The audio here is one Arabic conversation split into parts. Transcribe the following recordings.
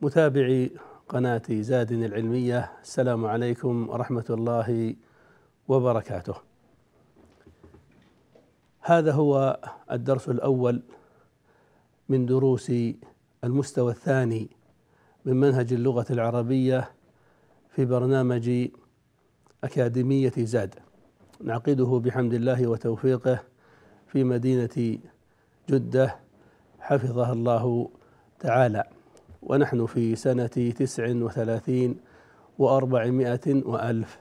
متابعي قناة زاد العلمية. السلام عليكم ورحمة الله وبركاته. هذا هو الدرس الأول من دروس المستوى الثاني من منهج اللغة العربية في برنامج أكاديمية زاد. نعقده بحمد الله وتوفيقه في مدينة جدة. حفظها الله تعالى. ونحن في سنة تسع وثلاثين وأربعمائة وألف.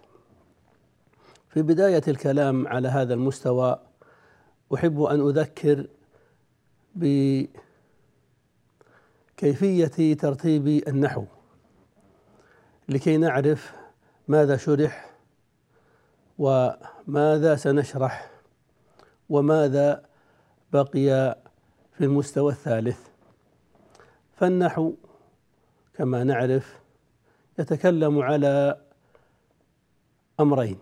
في بداية الكلام على هذا المستوى أحب أن أذكر بكيفية ترتيب النحو لكي نعرف ماذا شرح وماذا سنشرح وماذا بقي في المستوى الثالث. فالنحو كما نعرف يتكلم على أمرين.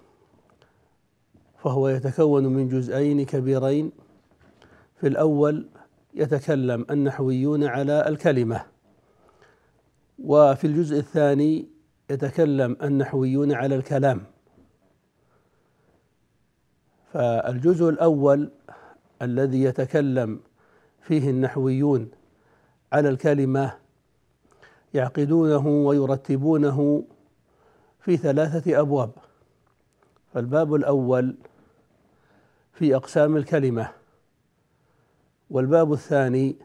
فهو يتكون من جزئين كبيرين. في الأول يتكلم النحويون على الكلمة. وفي الجزء الثاني يتكلم النحويون على الكلام. فالجزء الأول الذي يتكلم فيه النحويون على الكلمة يعقدونه ويرتبونه في ثلاثة أبواب. فالباب الأول في أقسام الكلمة والباب الثاني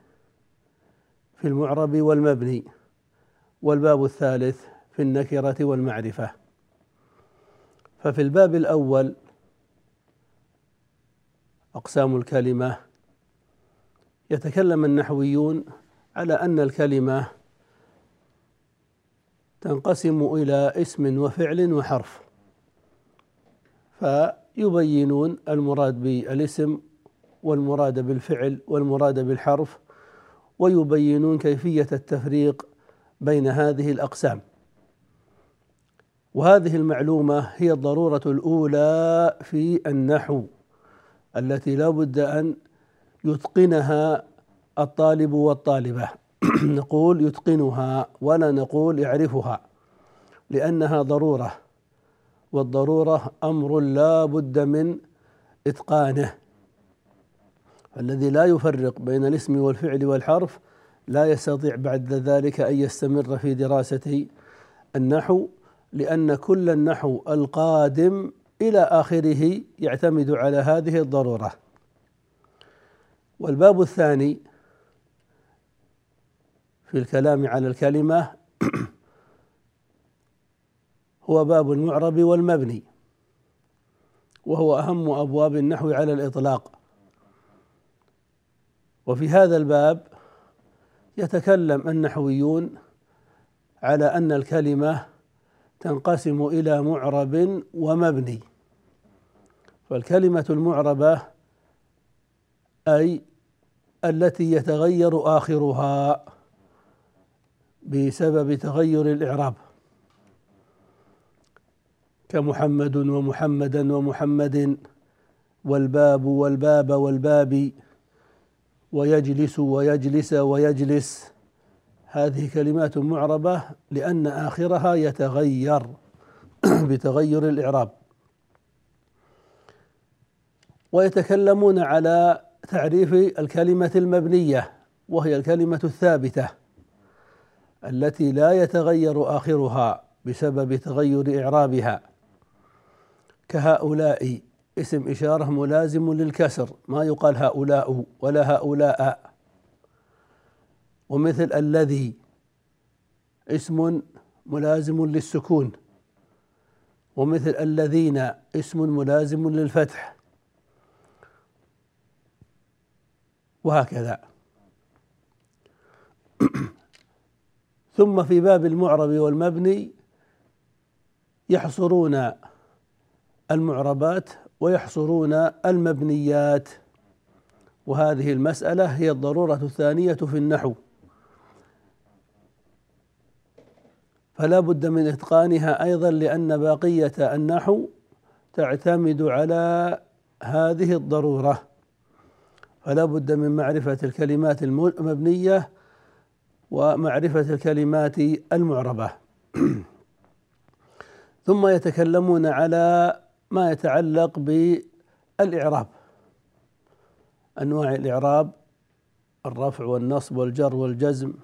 في المعرب والمبني والباب الثالث في النكرة والمعرفة. ففي الباب الأول أقسام الكلمة يتكلم النحويون على أن الكلمة تنقسم إلى اسم وفعل وحرف. فيبينون المراد بالاسم والمراد بالفعل والمراد بالحرف ويبينون كيفية التفريق بين هذه الأقسام. وهذه المعلومة هي الضرورة الأولى في النحو التي لا بد أن يتقنها الطالب والطالبة. نقول يتقنها ولا نقول يعرفها لأنها ضرورة والضرورة أمر لا بد من إتقانه. الذي لا يفرق بين الاسم والفعل والحرف لا يستطيع بعد ذلك أن يستمر في دراسة النحو لأن كل النحو القادم إلى آخره يعتمد على هذه الضرورة. والباب الثاني في الكلام على الكلمة هو باب المعرب والمبني وهو أهم أبواب النحو على الإطلاق. وفي هذا الباب يتكلم النحويون على أن الكلمة تنقسم إلى معرب ومبني. فالكلمة المعربة أي التي يتغير آخرها بسبب تغير الإعراب. كمحمد ومحمدا ومحمد والباب والباب والباب ويجلس ويجلس ويجلس. هذه كلمات معربة لأن آخرها يتغير بتغير الإعراب. ويتكلمون على تعريف الكلمة المبنية وهي الكلمة الثابتة. التي لا يتغير آخرها بسبب تغير إعرابها. كهؤلاء اسم إشارة ملازم للكسر ما يقال هؤلاء ولا هؤلاء. ومثل الذي اسم ملازم للسكون. ومثل الذين اسم ملازم للفتح. وهكذا. ثم في باب المعرب والمبني يحصرون المعربات ويحصرون المبنيات. وهذه المسألة هي الضرورة الثانية في النحو. فلا بد من إتقانها أيضا لأن بقية النحو تعتمد على هذه الضرورة. فلا بد من معرفة الكلمات المبنية ومعرفة الكلمات المعربة. ثم يتكلمون على ما يتعلق بالإعراب. أنواع الإعراب الرفع والنصب والجر والجزم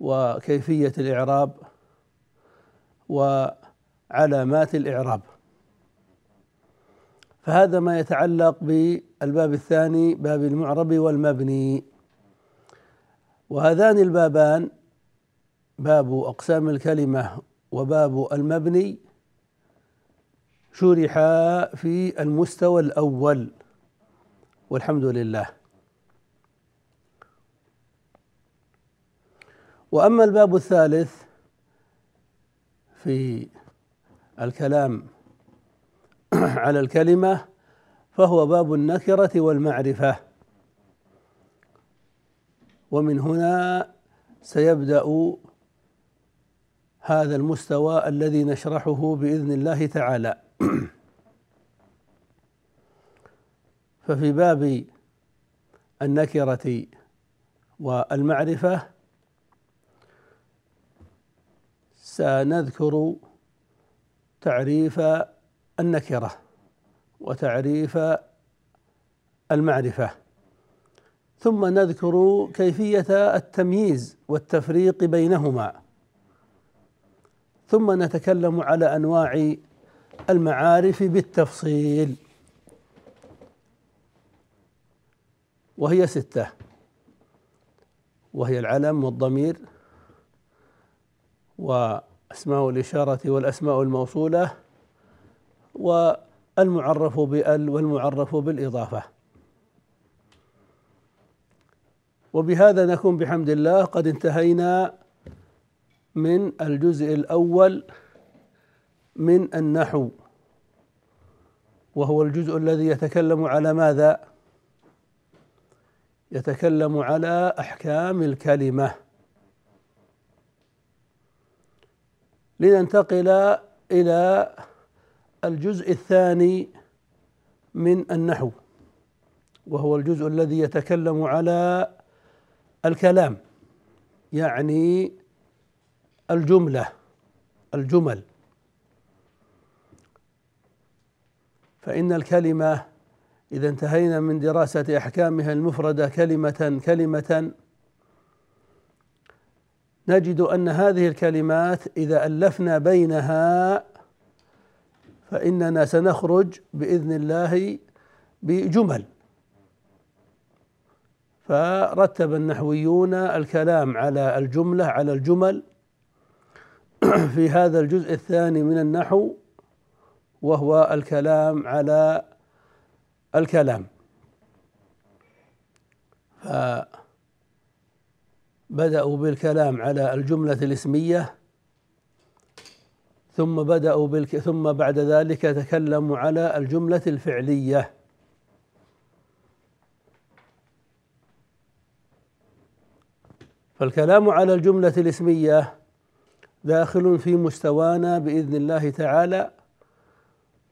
وكيفية الإعراب وعلامات الإعراب. فهذا ما يتعلق بالباب الثاني باب المعرب والمبني. وهذان البابان باب أقسام الكلمة وباب المبني شرحا في المستوى الأول. والحمد لله. وأما الباب الثالث في الكلام على الكلمة فهو باب النكرة والمعرفة. ومن هنا سيبدأ هذا المستوى الذي نشرحه بإذن الله تعالى. ففي باب النكرة والمعرفة سنذكر تعريف النكرة وتعريف المعرفة. ثم نذكر كيفية التمييز والتفريق بينهما. ثم نتكلم على أنواع المعارف بالتفصيل. وهي ستة. وهي العلم والضمير وأسماء الإشارة والأسماء الموصولة والمعرف بأل والمعرف بالإضافة. وبهذا نكون بحمد الله قد انتهينا من الجزء الأول من النحو وهو الجزء الذي يتكلم على ماذا؟ يتكلم على أحكام الكلمة لننتقل إلى الجزء الثاني من النحو وهو الجزء الذي يتكلم على الكلام يعني الجملة الجمل. فإن الكلمة إذا انتهينا من دراسة أحكامها المفردة كلمة كلمة نجد أن هذه الكلمات إذا ألفنا بينها فإننا سنخرج بإذن الله بجمل. فرتب النحويون الكلام على الجملة على الجمل في هذا الجزء الثاني من النحو وهو الكلام على الكلام. ف بدأوا بالكلام على الجملة الاسمية ثم بدأوا بالك ثم بعد ذلك تكلموا على الجملة الفعلية. فالكلام على الجملة الاسمية داخل في مستوانا بإذن الله تعالى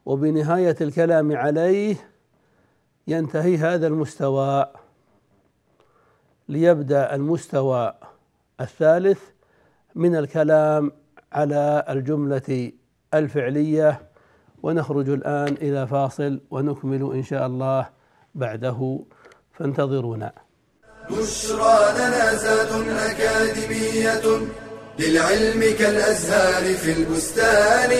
وبنهاية الكلام عليه ينتهي هذا المستوى. ليبدأ المستوى الثالث من الكلام على الجملة الفعلية ونخرج الآن إلى فاصل ونكمل إن شاء الله بعده. فانتظرونا. بشرى لنا زاد أكاديمية للعلم كالأزهار في البستان.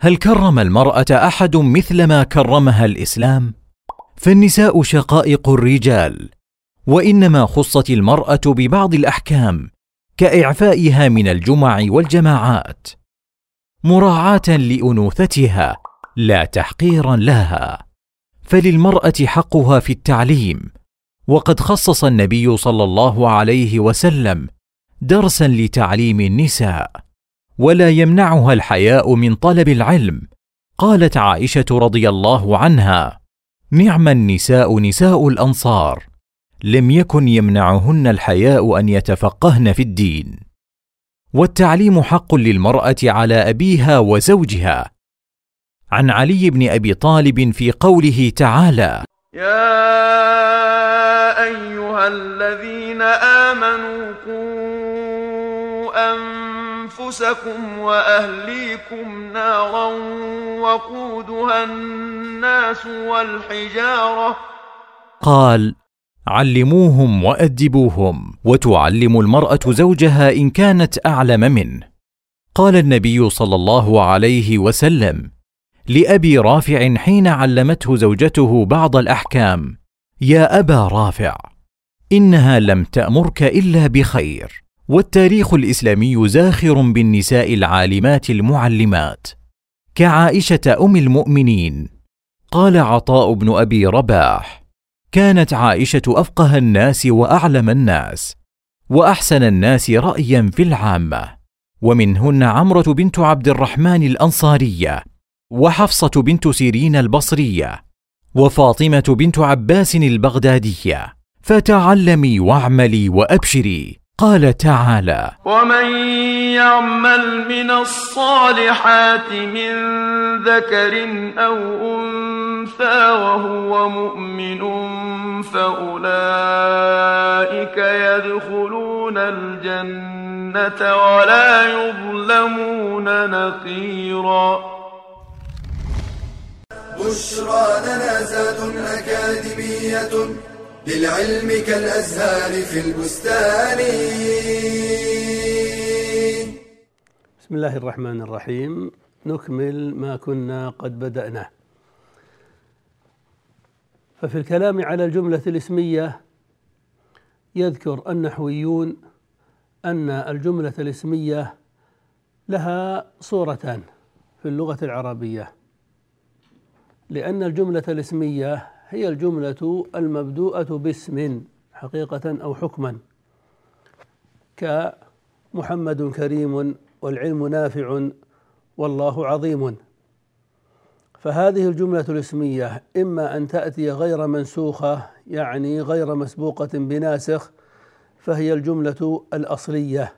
هل كرم المرأة أحد مثل ما كرمها الإسلام؟ فالنساء شقائق الرجال وإنما خصت المرأة ببعض الأحكام كإعفائها من الجمع والجماعات مراعاة لأنوثتها لا تحقيرا لها. فللمرأة حقها في التعليم. وقد خصص النبي صلى الله عليه وسلم درسا لتعليم النساء. ولا يمنعها الحياء من طلب العلم. قالت عائشة رضي الله عنها نعم النساء نساء الأنصار. لم يكن يمنعهن الحياء أن يتفقهن في الدين. والتعليم حق للمرأة على أبيها وزوجها. عن علي بن أبي طالب في قوله تعالى يا أيها الذين آمنوا قوا أنفسكم وأهليكم نارا وقودها الناس والحجارة. قال علموهم وأدبوهم وتعلم المرأة زوجها إن كانت أعلم منه. قال النبي صلى الله عليه وسلم لأبي رافع حين علمته زوجته بعض الأحكام. يا أبا رافع إنها لم تأمرك إلا بخير والتاريخ الإسلامي زاخر بالنساء العالمات المعلمات. كعائشة أم المؤمنين قال عطاء بن أبي رباح كانت عائشة أفقه الناس وأعلم الناس وأحسن الناس رايا في العامة. ومنهن عمرة بنت عبد الرحمن الأنصارية وحفصة بنت سيرين البصرية وفاطمة بنت عباس البغدادية فتعلمي واعملي وأبشري قال تعالى ومن يعمل من الصالحات من ذكر أو انثى وهو مؤمن فاولئك يدخلون الجنه ولا يظلمون نقيرا بشرى لنا زاد أكاديمية للعلم كالأزهار في البستان. بسم الله الرحمن الرحيم. نكمل ما كنا قد بدأناه ففي الكلام على الجملة الاسمية يذكر النحويون أن الجملة الاسمية لها صورتان في اللغة العربية. لأن الجملة الاسمية هي الجملة المبدوءة باسم حقيقة أو حكما. كمحمد كريم والعلم نافع والله عظيم. فهذه الجملة الاسمية إما أن تأتي غير منسوخة يعني غير مسبوقة بناسخ فهي الجملة الأصلية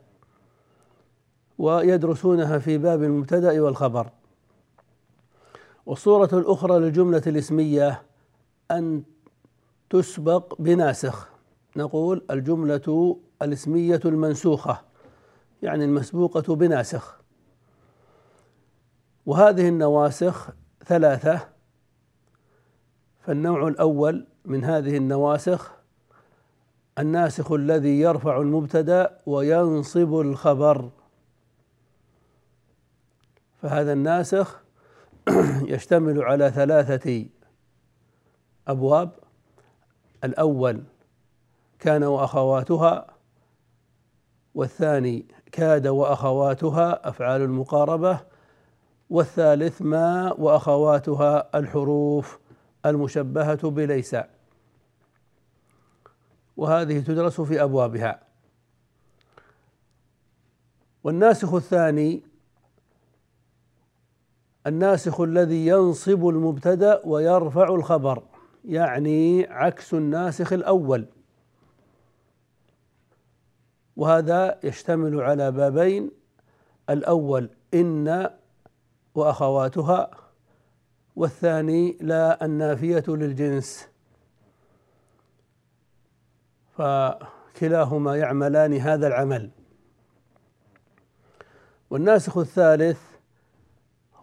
ويدرسونها في باب المبتدأ والخبر. والصورة الأخرى للجملة الاسمية أن تسبق بناسخ. نقول الجملة الاسمية المنسوخة يعني المسبوقة بناسخ. وهذه النواسخ ثلاثة فالنوع الأول من هذه النواسخ الناسخ الذي يرفع المبتدأ وينصب الخبر. فهذا الناسخ يشتمل على ثلاثة أبواب. الأول كان وأخواتها والثاني كاد وأخواتها أفعال المقاربة والثالث ما وأخواتها الحروف المشبهة بليس. وهذه تدرس في أبوابها. والناسخ الثاني الناسخ الذي ينصب المبتدأ ويرفع الخبر يعني عكس الناسخ الأول. وهذا يشتمل على بابين الأول إن وأخواتها والثاني لا النافية للجنس. فكلاهما يعملان هذا العمل. والناسخ الثالث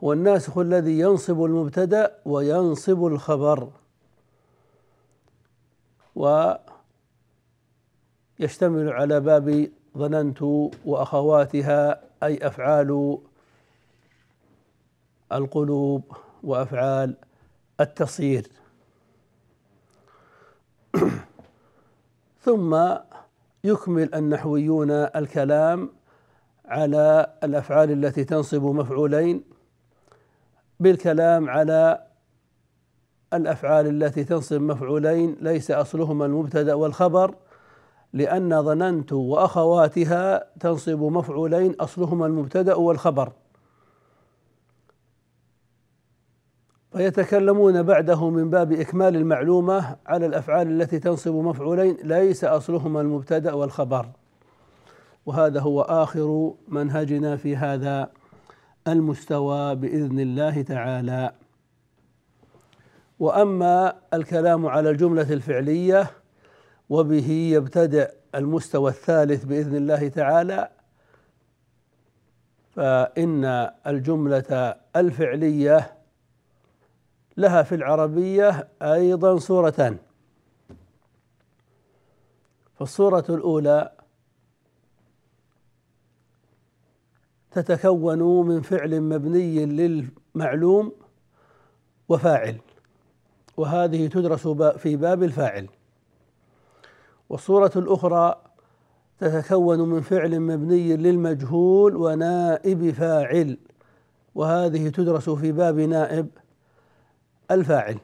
هو الناسخ الذي ينصب المبتدأ وينصب الخبر. ويشتمل على باب ظننت وأخواتها أي أفعال القلوب وأفعال التصير. ثم يكمل النحويون الكلام على الأفعال التي تنصب مفعولين بالكلام على الأفعال التي تنصب مفعولين ليس أصلهما المبتدأ والخبر لأن ظننت وأخواتها تنصب مفعولين أصلهما المبتدأ والخبر. فيتكلمون بعده من باب إكمال المعلومة على الأفعال التي تنصب مفعولين ليس أصلهما المبتدأ والخبر. وهذا هو آخر منهجنا في هذا المستوى بإذن الله تعالى. وأما الكلام على الجملة الفعلية وبه يبتدأ المستوى الثالث بإذن الله تعالى فإن الجملة الفعلية لها في العربية أيضا صورتان. فالصورة الأولى تتكون من فعل مبني للمعلوم وفاعل. وهذه تدرس في باب الفاعل. والصورة الأخرى تتكون من فعل مبني للمجهول ونائب فاعل. وهذه تدرس في باب نائب الفاعل.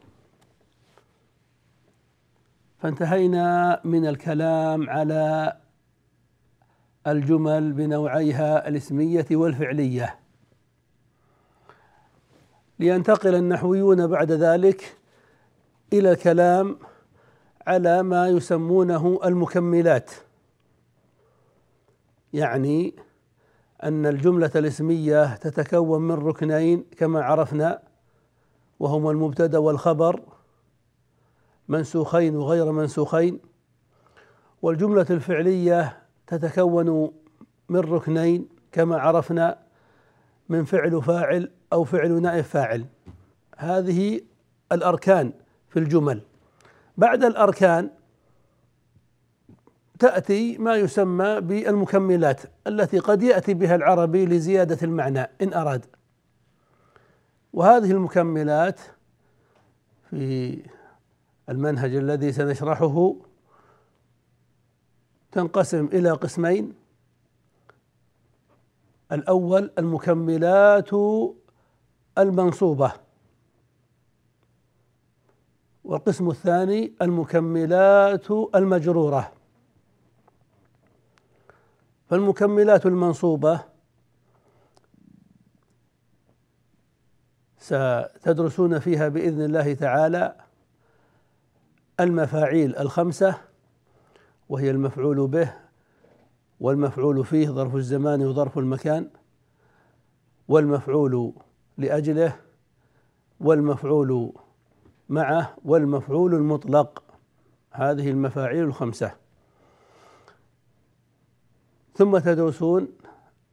فانتهينا من الكلام على الجمل بنوعيها الاسمية والفعلية. لينتقل النحويون بعد ذلك إلى الكلام على ما يسمونه المكملات. يعني أن الجملة الاسمية تتكون من ركنين كما عرفنا وهما المبتدأ والخبر منسوخين وغير منسوخين والجملة الفعلية تتكون من ركنين كما عرفنا من فعل فاعل أو فعل نائب فاعل. هذه الأركان في الجمل. بعد الأركان تأتي ما يسمى بالمكملات التي قد يأتي بها العربي لزيادة المعنى إن أراد. وهذه المكملات في المنهج الذي سنشرحه تنقسم إلى قسمين. الأول المكملات المنصوبة والقسم الثاني المكملات المجرورة. فالمكملات المنصوبة ستدرسون فيها بإذن الله تعالى المفاعيل الخمسة وهي المفعول به والمفعول فيه ظرف الزمان وظرف المكان والمفعول لأجله والمفعول معه والمفعول المطلق. هذه المفاعيل الخمسة. ثم تدرسون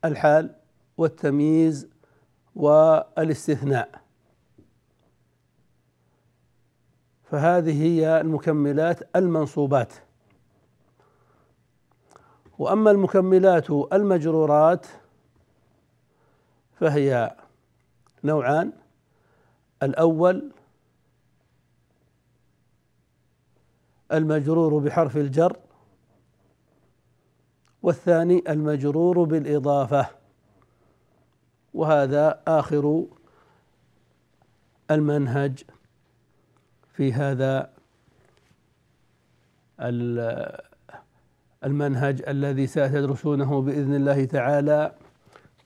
الحال والتمييز والاستثناء. فهذه هي المكملات المنصوبات. وأما المكملات المجرورات فهي نوعان. الأول المجرور بحرف الجر والثاني المجرور بالإضافة وهذا آخر المنهج في هذا المنهج الذي ستدرسونه بإذن الله تعالى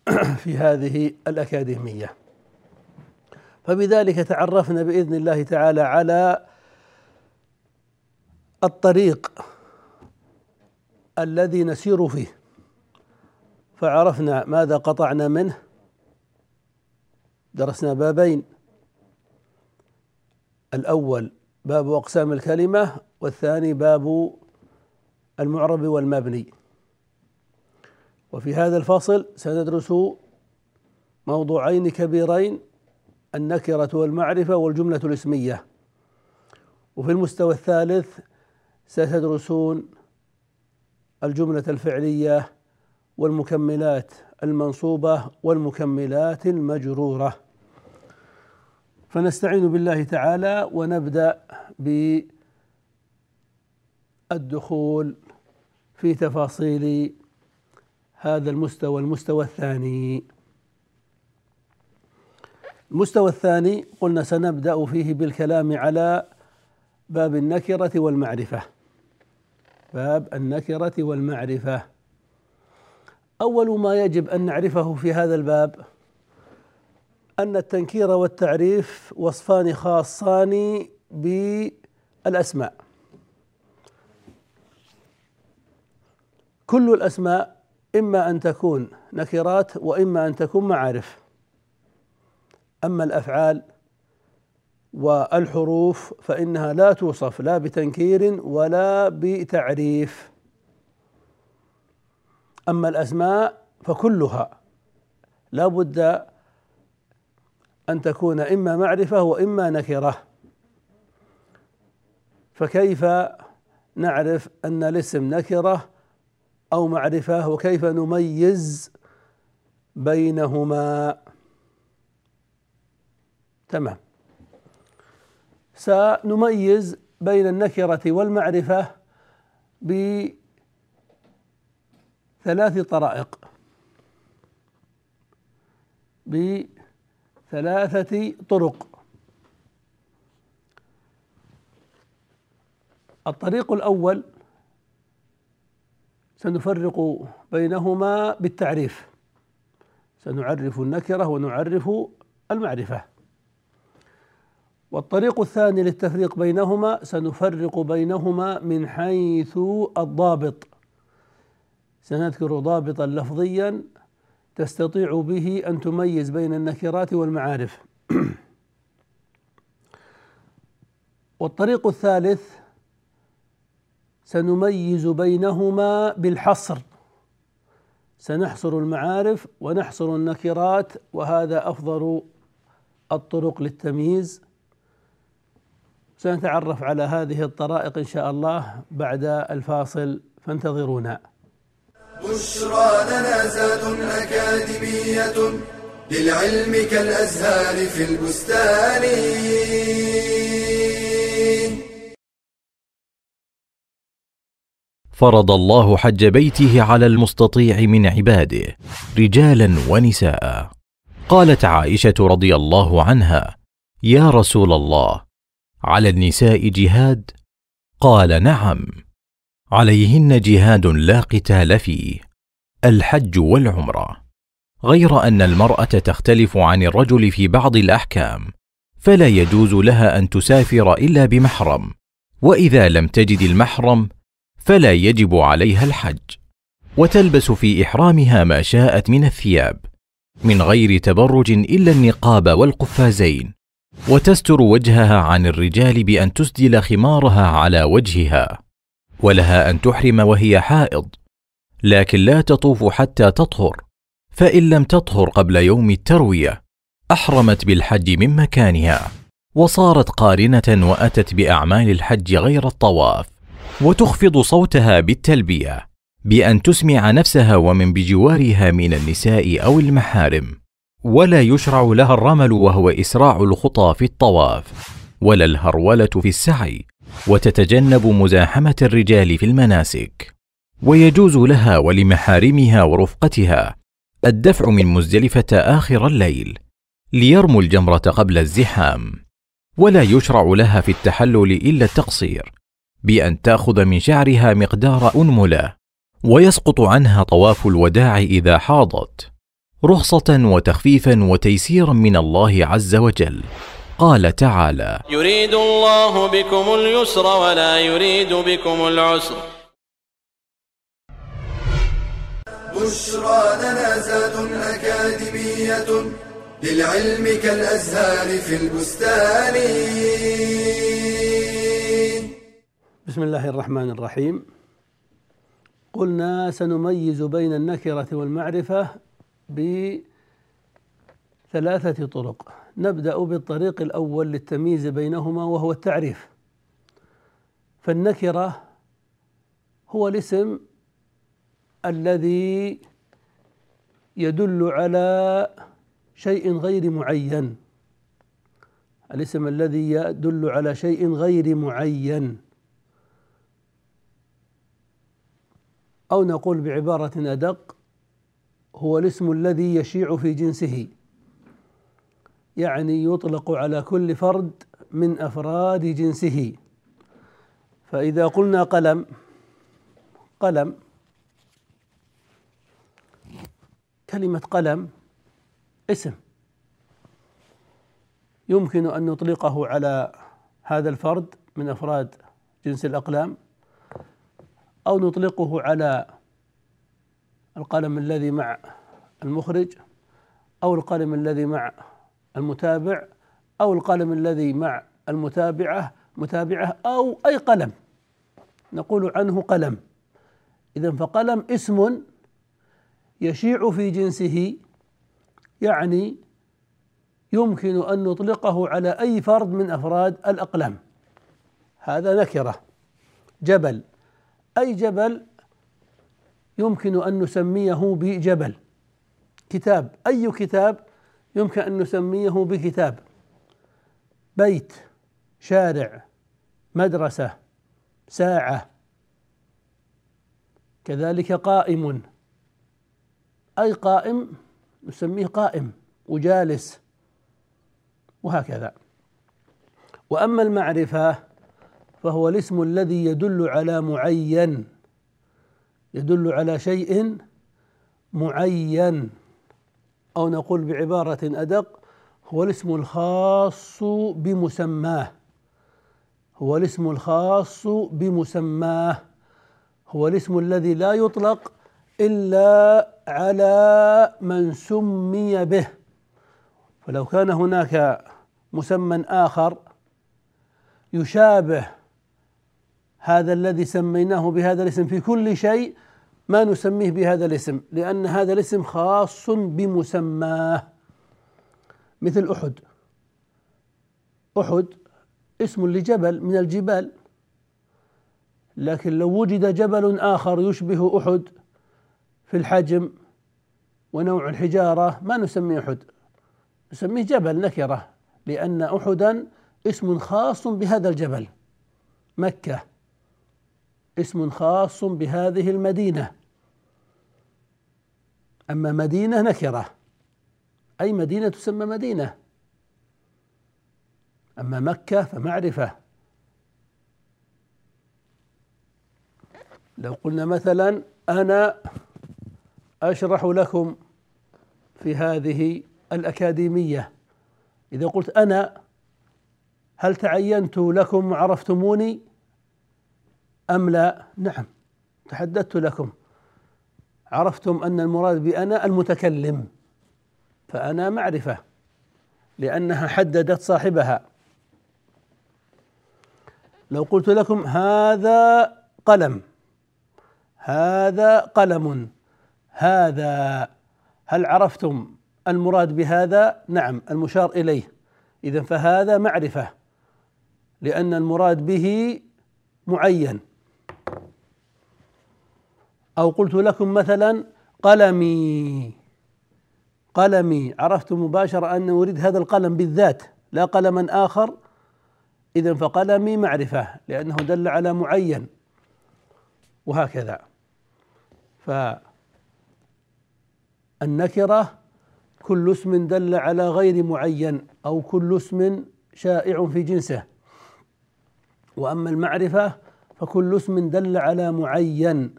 في هذه الأكاديمية. فبذلك تعرفنا بإذن الله تعالى على الطريق الذي نسير فيه. فعرفنا ماذا قطعنا منه. درسنا بابين. الأول باب أقسام الكلمة والثاني باب المعرب والمبني. وفي هذا الفصل سندرس موضوعين كبيرين النكرة والمعرفة والجملة الاسمية. وفي المستوى الثالث ستدرسون الجملة الفعلية والمكملات المنصوبة والمكملات المجرورة. فنستعين بالله تعالى ونبدأ بالدخول في تفاصيل هذا المستوى المستوى الثاني. المستوى الثاني قلنا سنبدأ فيه بالكلام على باب النكرة والمعرفة. باب النكرة والمعرفة. أول ما يجب أن نعرفه في هذا الباب أن التنكير والتعريف وصفان خاصان بالأسماء. كل الأسماء إما أن تكون نكرات وإما أن تكون معارف. أما الأفعال والحروف فإنها لا توصف لا بتنكير ولا بتعريف. أما الأسماء فكلها لا بد أن تكون إما معرفة وإما نكرة. فكيف نعرف أن الاسم نكرة أو معرفة وكيف نميز بينهما. تمام. سنميز بين النكرة والمعرفة بثلاث طرائق. بثلاثة طرق. الطريق الأول سنفرق بينهما بالتعريف. سنعرف النكرة ونعرف المعرفة. والطريق الثاني للتفريق بينهما سنفرق بينهما من حيث الضابط. سنذكر ضابطا لفظيا تستطيع به أن تميز بين النكرات والمعارف. والطريق الثالث سنميز بينهما بالحصر سنحصر المعارف ونحصر النكرات وهذا أفضل الطرق للتمييز سنتعرف على هذه الطرائق إن شاء الله بعد الفاصل فانتظرونا. بشرى لنا زاد أكاديمية للعلم كالأزهار في البستان. فرض الله حج بيته على المستطيع من عباده رجالا ونساء. قالت عائشة رضي الله عنها يا رسول الله على النساء جهاد؟ قال نعم عليهن جهاد لا قتال فيه الحج والعمرة. غير أن المرأة تختلف عن الرجل في بعض الأحكام فلا يجوز لها أن تسافر إلا بمحرم وإذا لم تجد المحرم فلا يجب عليها الحج. وتلبس في إحرامها ما شاءت من الثياب من غير تبرج إلا النقاب والقفازين. وتستر وجهها عن الرجال بأن تسدل خمارها على وجهها. ولها أن تحرم وهي حائض لكن لا تطوف حتى تطهر. فإن لم تطهر قبل يوم التروية أحرمت بالحج من مكانها. وصارت قارنة وأتت بأعمال الحج غير الطواف. وتخفض صوتها بالتلبية بأن تسمع نفسها ومن بجوارها من النساء أو المحارم. ولا يشرع لها الرمل وهو إسراع الخطى في الطواف ولا الهرولة في السعي وتتجنب مزاحمة الرجال في المناسك. ويجوز لها ولمحارمها ورفقتها الدفع من مزدلفة آخر الليل ليرموا الجمرة قبل الزحام. ولا يشرع لها في التحلل إلا التقصير. بأن تأخذ من شعرها مقدار أنملة ويسقط عنها طواف الوداع إذا حاضت رخصة وتخفيفا وتيسيرا من الله عز وجل. قال تعالى يريد الله بكم اليسر ولا يريد بكم العسر. بشرى لنا زاد أكاديمية للعلم كالأزهار في البستان. بسم الله الرحمن الرحيم. قلنا سنميز بين النكرة والمعرفة ثلاثة طرق. نبدأ بالطريق الأول للتمييز بينهما وهو التعريف. فالنكرة هو الاسم الذي يدل على شيء غير معين. الاسم الذي يدل على شيء غير معين. أو نقول بعبارة أدق هو الاسم الذي يشيع في جنسه. يعني يطلق على كل فرد من أفراد جنسه. فإذا قلنا قلم قلم كلمة قلم اسم. يمكن أن نطلقه على هذا الفرد من أفراد جنس الأقلام. أو نطلقه على القلم الذي مع المخرج أو القلم الذي مع المتابع أو القلم الذي مع المتابعة متابعة أو أي قلم. نقول عنه قلم. اذا فقلم اسم يشيع في جنسه يعني يمكن أن نطلقه على أي فرد من أفراد الأقلام. هذا نكرة. جبل. أي جبل يمكن أن نسميه بجبل. كتاب أي كتاب يمكن أن نسميه بكتاب. بيت شارع مدرسة ساعة. كذلك قائم. أي قائم؟ نسميه قائم وجالس. وهكذا. وأما المعرفة فهو الاسم الذي يدل على معين يدل على شيء معين. أو نقول بعبارة أدق هو الاسم الخاص بمسماه. هو الاسم الخاص بمسماه. هو الاسم الذي لا يطلق إلا على من سمي به. فلو كان هناك مسمى آخر يشابه هذا الذي سميناه بهذا الاسم في كل شيء ما نسميه بهذا الاسم لأن هذا الاسم خاص بمسماه. مثل أحد. أحد اسم لجبل من الجبال. لكن لو وجد جبل آخر يشبه أحد في الحجم ونوع الحجارة ما نسميه أحد. نسميه جبل نكرة. لأن أحدا اسم خاص بهذا الجبل. مكة. اسم خاص بهذه المدينة. أما مدينة نكرة أي مدينة تسمى مدينة؟ أما مكة فمعرفة. لو قلنا مثلا أنا أشرح لكم في هذه الأكاديمية. إذا قلت أنا هل تعينت لكم وعرفتموني أم لا؟ نعم. تحدثت لكم. عرفتم أن المراد بأنا المتكلم. فأنا معرفة لأنها حددت صاحبها. لو قلت لكم هذا قلم هذا قلم هذا هل عرفتم المراد بهذا؟ نعم المشار إليه. اذا فهذا معرفة لأن المراد به معين. أو قلت لكم مثلا قلمي قلمي. عرفت مباشرة أن أريد هذا القلم بالذات لا قلما آخر. اذا فقلمي معرفة لأنه دل على معين. وهكذا. فالنكرة كل اسم دل على غير معين أو كل اسم شائع في جنسه. وأما المعرفة فكل اسم دل على معين.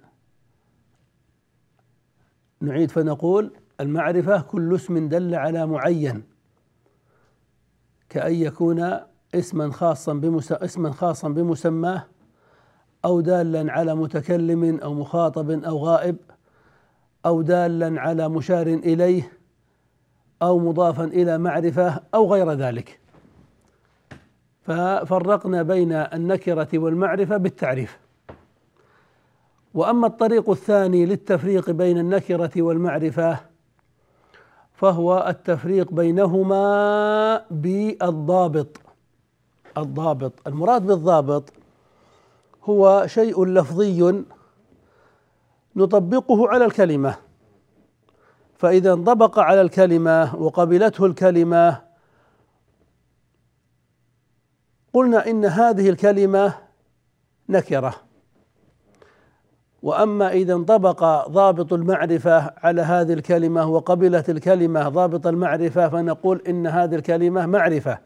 نعيد فنقول المعرفة كل اسم دل على معين كأن يكون اسما خاصا بمس... اسما خاصا بمسماه أو دالا على متكلم أو مخاطب أو غائب أو دالا على مشار إليه أو مضافا إلى معرفة أو غير ذلك. ففرقنا بين النكرة والمعرفة بالتعريف. وأما الطريق الثاني للتفريق بين النكرة والمعرفة فهو التفريق بينهما بالضابط. الضابط المراد بالضابط هو شيء لفظي نطبقه على الكلمة. فإذا انطبق على الكلمة وقبلته الكلمة قلنا إن هذه الكلمة نكرة. وأما إذا انطبق ضابط المعرفة على هذه الكلمة وقبلت الكلمة ضابط المعرفة فنقول إن هذه الكلمة معرفة.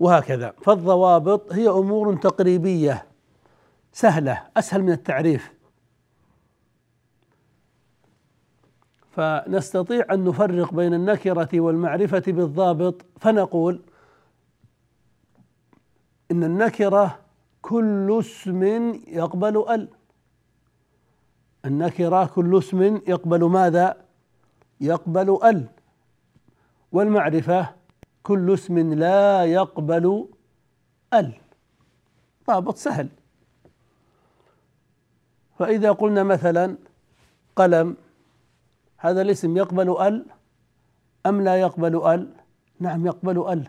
وهكذا. فالضوابط هي أمور تقريبية سهلة أسهل من التعريف. فنستطيع أن نفرق بين النكرة والمعرفة بالضابط فنقول إن النكرة كل اسم يقبل ال. النكرة كل اسم يقبل ماذا؟ يقبل ال. والمعرفة كل اسم لا يقبل ال. ضابط سهل. فإذا قلنا مثلا قلم هذا الاسم يقبل ال أم لا يقبل ال؟ نعم يقبل ال.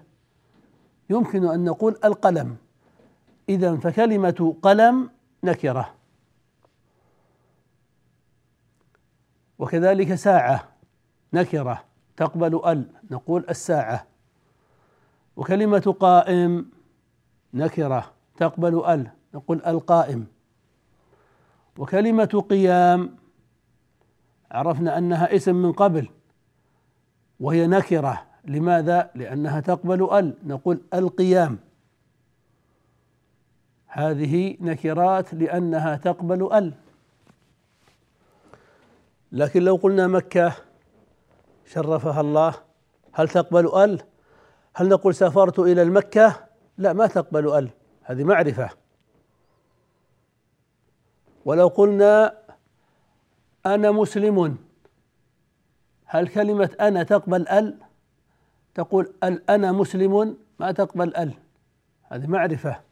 يمكن أن نقول القلم. إذا فكلمة قلم نكرة. وكذلك ساعة نكرة تقبل ال نقول الساعة. وكلمة قائم نكرة تقبل ال نقول القائم. وكلمة قيام عرفنا أنها اسم من قبل وهي نكرة. لماذا؟ لأنها تقبل ال نقول القيام. هذه نكرات لأنها تقبل أل لكن لو قلنا مكة شرفها الله هل تقبل أل؟ هل نقول سافرت إلى المكة؟ لا ما تقبل أل هذه معرفة ولو قلنا أنا مسلم هل كلمة أنا تقبل أل؟ تقول أل أنا مسلم ما تقبل أل هذه معرفة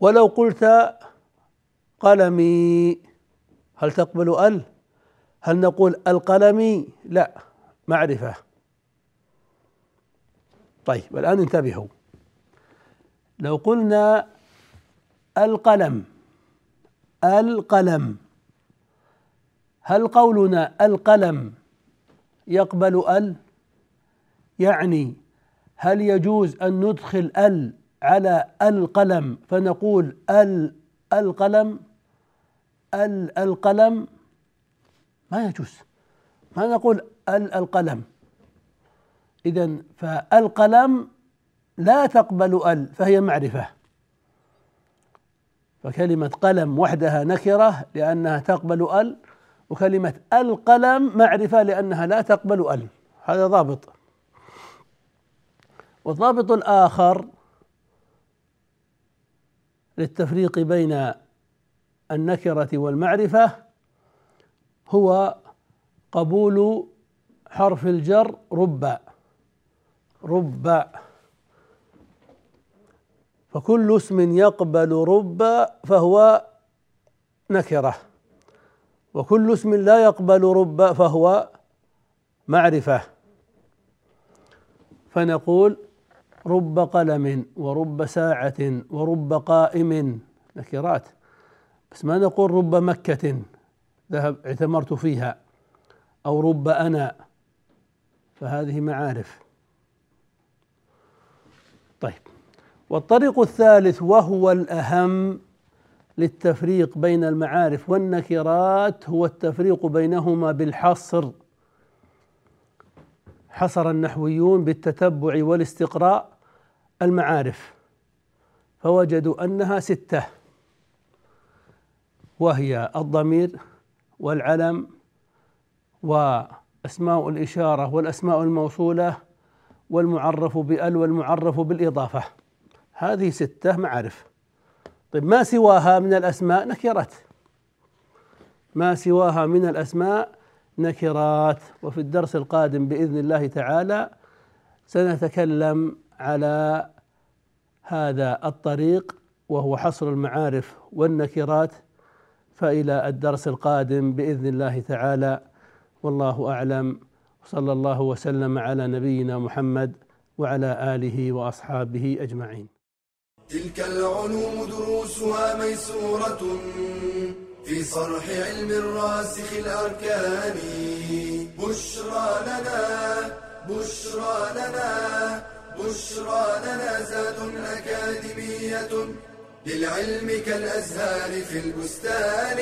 ولو قلت قلمي هل تقبل ال؟ هل نقول القلمي؟ لا معرفة طيب الآن انتبهوا لو قلنا القلم القلم هل قولنا القلم يقبل ال يعني هل يجوز أن ندخل ال على القلم فنقول ال القلم ال القلم. ما يجوز. ما نقول ال القلم. اذا فالقلم لا تقبل ال فهي معرفة. فكلمة قلم وحدها نكرة لأنها تقبل ال وكلمة القلم معرفة لأنها لا تقبل ال. هذا ضابط. والضابط الآخر للتفريق بين النكرة والمعرفة هو قبول حرف الجر رب رب. فكل اسم يقبل رب فهو نكرة وكل اسم لا يقبل رب فهو معرفة. فنقول رب قلم ورب ساعة ورب قائم. نكرات بس ما نقول رب مكة. ذهب اعتمرت فيها. أو رب أنا. فهذه معارف. طيب. والطريق الثالث وهو الأهم للتفريق بين المعارف والنكرات هو التفريق بينهما بالحصر. حصر النحويون بالتتبع والاستقراء المعارف فوجدوا أنها ستة وهي الضمير والعلم وأسماء الإشارة والأسماء الموصولة والمعرف بأل والمعرف بالإضافة. هذه ستة معارف. طيب ما سواها من الأسماء؟ نكرات ما سواها من الأسماء؟ نكرات وفي الدرس القادم بإذن الله تعالى سنتكلم على هذا الطريق وهو حصر المعارف والنكرات فإلى الدرس القادم بإذن الله تعالى. والله أعلم. صلى الله وسلم على نبينا محمد وعلى آله وأصحابه أجمعين. تلك العلوم دروسها ميسورة. في صرح علم الراسخ الأركان. بشرى لنا بشرى لنا بشرى لنا زاد أكاديمية للعلم كالأزهار في البستان.